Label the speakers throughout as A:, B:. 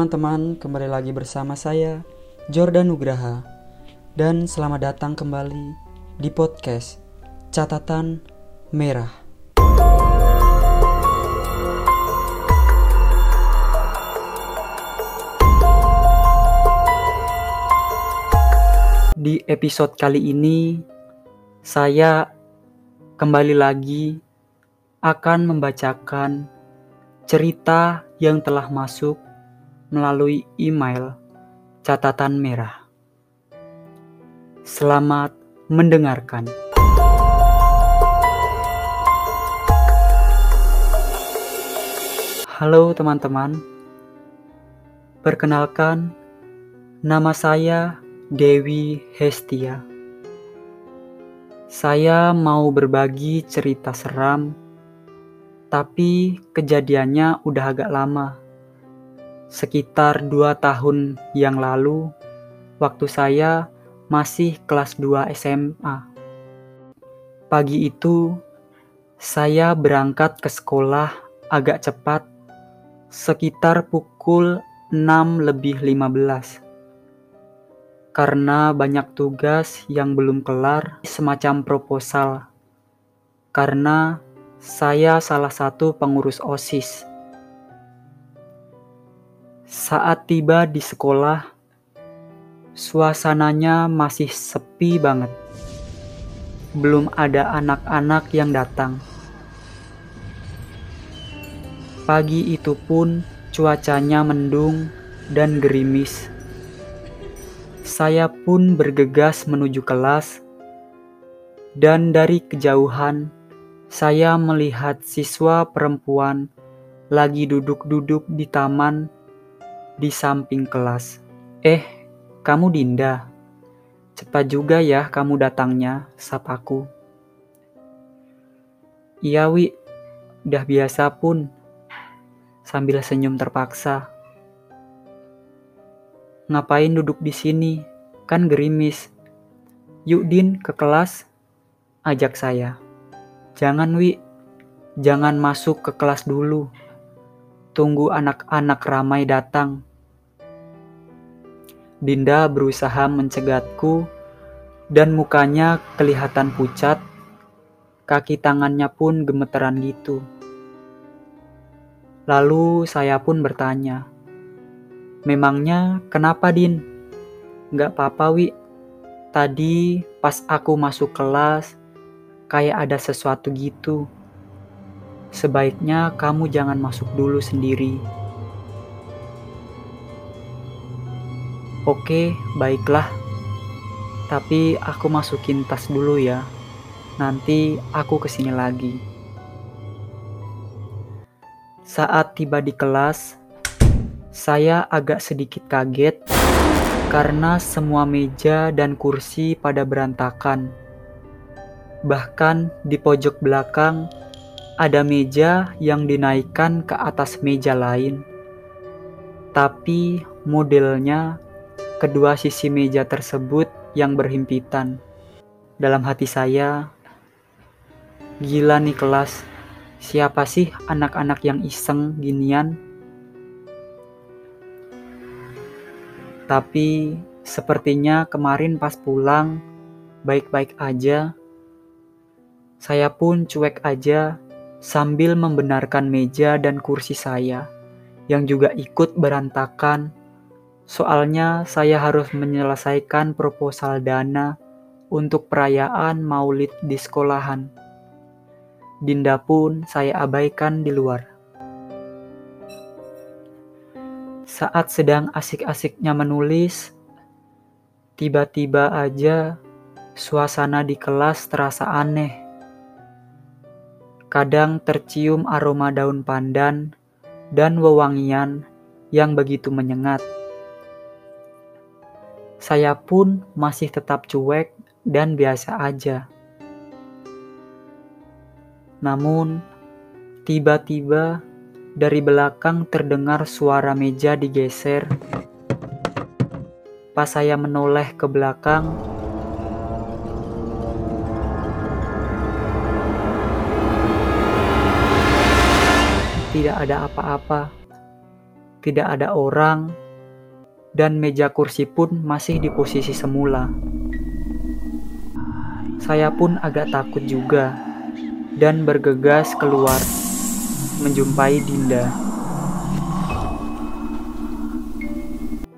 A: teman-teman, kembali lagi bersama saya Jordan Nugraha dan selamat datang kembali di podcast Catatan Merah. Di episode kali ini saya kembali lagi akan membacakan cerita yang telah masuk melalui email catatan merah. Selamat mendengarkan. Halo teman-teman, perkenalkan nama saya Dewi Hestia. Saya mau berbagi cerita seram, tapi kejadiannya udah agak lama. Sekitar dua tahun yang lalu, waktu saya masih kelas 2 SMA. Pagi itu, saya berangkat ke sekolah agak cepat sekitar pukul 6 lebih 15. Karena banyak tugas yang belum kelar, semacam proposal. Karena saya salah satu pengurus OSIS. Saat tiba di sekolah, suasananya masih sepi banget. Belum ada anak-anak yang datang Pagi itu pun cuacanya mendung dan gerimis. Saya pun bergegas menuju kelas, dan dari kejauhan saya melihat siswa perempuan lagi duduk-duduk di taman di samping kelas. Eh, kamu Dinda. Cepat juga ya kamu datangnya, sapaku. Iya, Wi. Udah biasa pun sambil senyum terpaksa. Ngapain duduk di sini? Kan gerimis. Yuk Din ke kelas, ajak saya. Jangan Wi, jangan masuk ke kelas dulu. Tunggu anak-anak ramai datang. Dinda berusaha mencegatku dan mukanya kelihatan pucat. Kaki tangannya pun gemeteran gitu. Lalu saya pun bertanya, Memangnya kenapa Din? Gak apa-apa Wi, tadi pas aku masuk kelas, kayak ada sesuatu gitu. Sebaiknya kamu jangan masuk dulu sendiri. Oke, baiklah. Tapi aku masukin tas dulu ya. Nanti aku ke sini lagi. Saat tiba di kelas, saya agak sedikit kaget karena semua meja dan kursi pada berantakan. Bahkan di pojok belakang ada meja yang dinaikkan ke atas meja lain. Tapi modelnya kedua sisi meja tersebut yang berhimpitan. Dalam hati saya, gila nih kelas Siapa sih anak-anak yang iseng ginian? Tapi sepertinya kemarin pas pulang baik-baik aja. Saya pun cuek aja sambil membenarkan meja dan kursi saya yang juga ikut berantakan. Soalnya saya harus menyelesaikan proposal dana untuk perayaan maulid di sekolahan. Dinda pun saya abaikan di luar. Saat sedang asik-asiknya menulis, tiba-tiba aja suasana di kelas terasa aneh. Kadang tercium aroma daun pandan dan wewangian yang begitu menyengat. Saya pun masih tetap cuek dan biasa aja. Namun, tiba-tiba dari belakang terdengar suara meja digeser. Pas saya menoleh ke belakang, tidak ada apa-apa. tidak ada orang, dan meja kursi pun masih di posisi semula. Saya pun agak takut juga dan bergegas keluar menjumpai Dinda.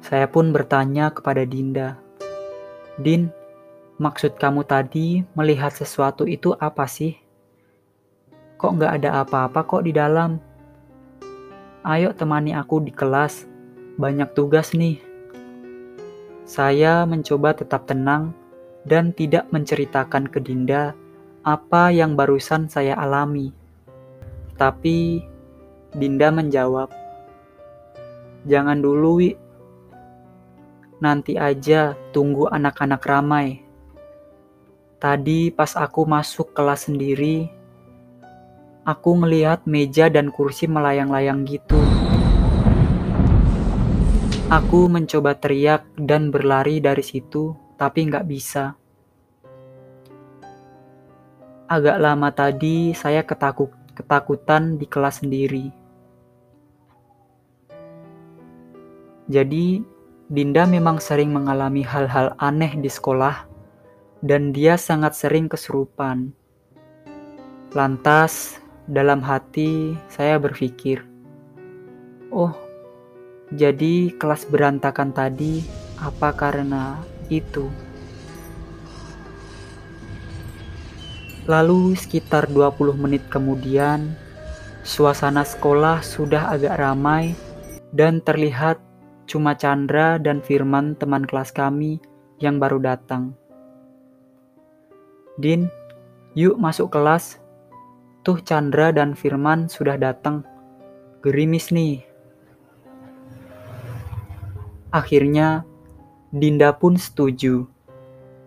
A: Saya pun bertanya kepada Dinda, "Din, maksud kamu tadi melihat sesuatu itu apa sih? Kok nggak ada apa-apa kok di dalam? Ayo temani aku di kelas, banyak tugas nih." Saya mencoba tetap tenang dan tidak menceritakan ke Dinda apa yang barusan saya alami. Tapi Dinda menjawab, "Jangan dulu, Wi. Nanti aja tunggu anak-anak ramai." Tadi pas aku masuk kelas sendiri, aku ngelihat meja dan kursi melayang-layang gitu. Aku mencoba teriak dan berlari dari situ, tapi nggak bisa. Agak lama tadi saya ketakut, ketakutan di kelas sendiri. Jadi, Dinda memang sering mengalami hal-hal aneh di sekolah, dan dia sangat sering kesurupan. Lantas, dalam hati saya berpikir, "Oh, jadi kelas berantakan tadi apa karena itu?" Lalu sekitar 20 menit kemudian, suasana sekolah sudah agak ramai dan terlihat cuma Chandra dan Firman teman kelas kami yang baru datang. Din, yuk masuk kelas. Tuh Chandra dan Firman sudah datang. Gerimis nih. Akhirnya, Dinda pun setuju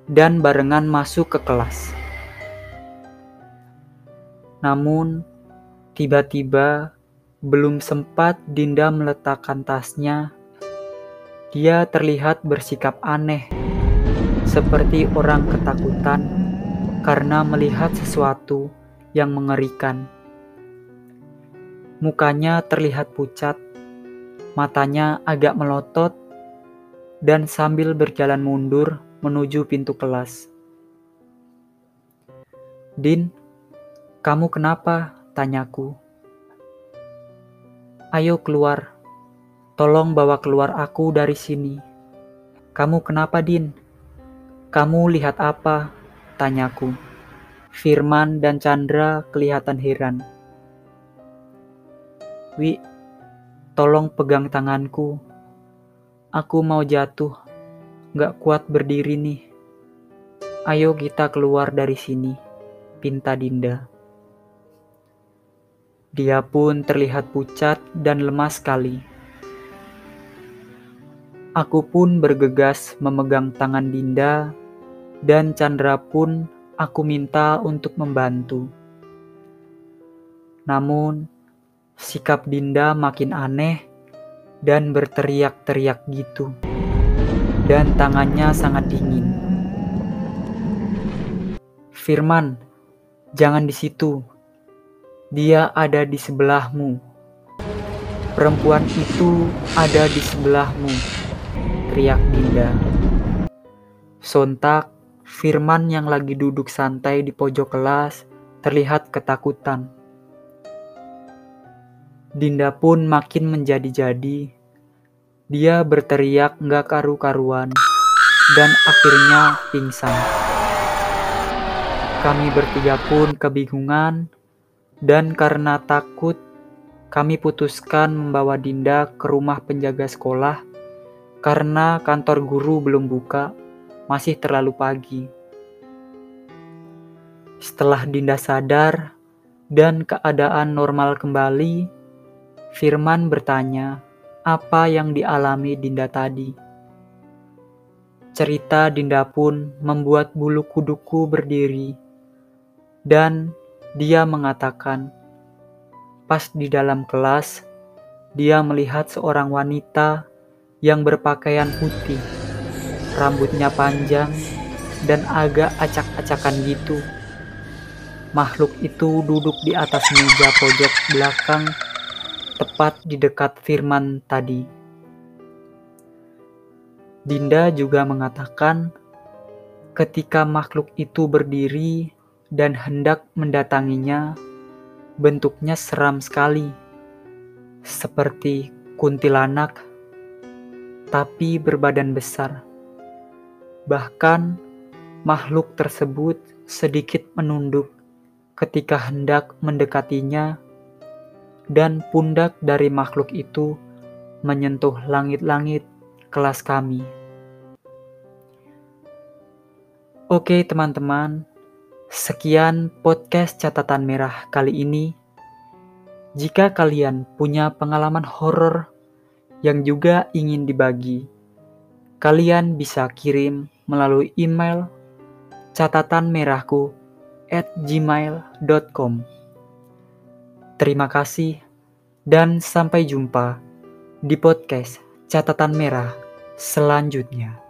A: dan barengan masuk ke kelas. Namun, tiba-tiba belum sempat Dinda meletakkan tasnya, dia terlihat bersikap aneh, seperti orang ketakutan karena melihat sesuatu yang mengerikan. Mukanya terlihat pucat, matanya agak melotot, dan sambil berjalan mundur menuju pintu kelas. Din, kamu kenapa? Tanyaku. Ayo keluar. Tolong bawa keluar aku dari sini. Kamu kenapa, Din? Kamu lihat apa? Tanyaku. Firman dan Chandra kelihatan heran. Wi, tolong pegang tanganku. Aku mau jatuh. Gak kuat berdiri nih. Ayo kita keluar dari sini, pinta Dinda. Dia pun terlihat pucat dan lemas sekali. Aku pun bergegas memegang tangan Dinda, dan Chandra pun aku minta untuk membantu. Namun, sikap Dinda makin aneh dan berteriak-teriak gitu, dan tangannya sangat dingin. Firman, jangan di situ, dia ada di sebelahmu. Perempuan itu ada di sebelahmu, teriak Dinda. Sontak, Firman yang lagi duduk santai di pojok kelas terlihat ketakutan. Dinda pun makin menjadi-jadi. Dia berteriak nggak karu-karuan dan akhirnya pingsan. Kami bertiga pun kebingungan dan karena takut, kami putuskan membawa Dinda ke rumah penjaga sekolah karena kantor guru belum buka, masih terlalu pagi. Setelah Dinda sadar dan keadaan normal kembali, Firman bertanya apa yang dialami Dinda tadi. Cerita Dinda pun membuat bulu kuduku berdiri, dan dia mengatakan, pas di dalam kelas, dia melihat seorang wanita yang berpakaian putih, rambutnya panjang, dan agak acak-acakan gitu. Makhluk itu duduk di atas meja pojok belakang tepat di dekat firman tadi. Dinda juga mengatakan, ketika makhluk itu berdiri dan hendak mendatanginya, bentuknya seram sekali, seperti kuntilanak, tapi berbadan besar. Bahkan, makhluk tersebut sedikit menunduk ketika hendak mendekatinya, dan pundak dari makhluk itu menyentuh langit-langit kelas kami. Oke, teman-teman, sekian podcast catatan merah kali ini. Jika kalian punya pengalaman horor yang juga ingin dibagi, kalian bisa kirim melalui email catatan merahku at gmail.com. Terima kasih dan sampai jumpa di podcast catatan merah selanjutnya.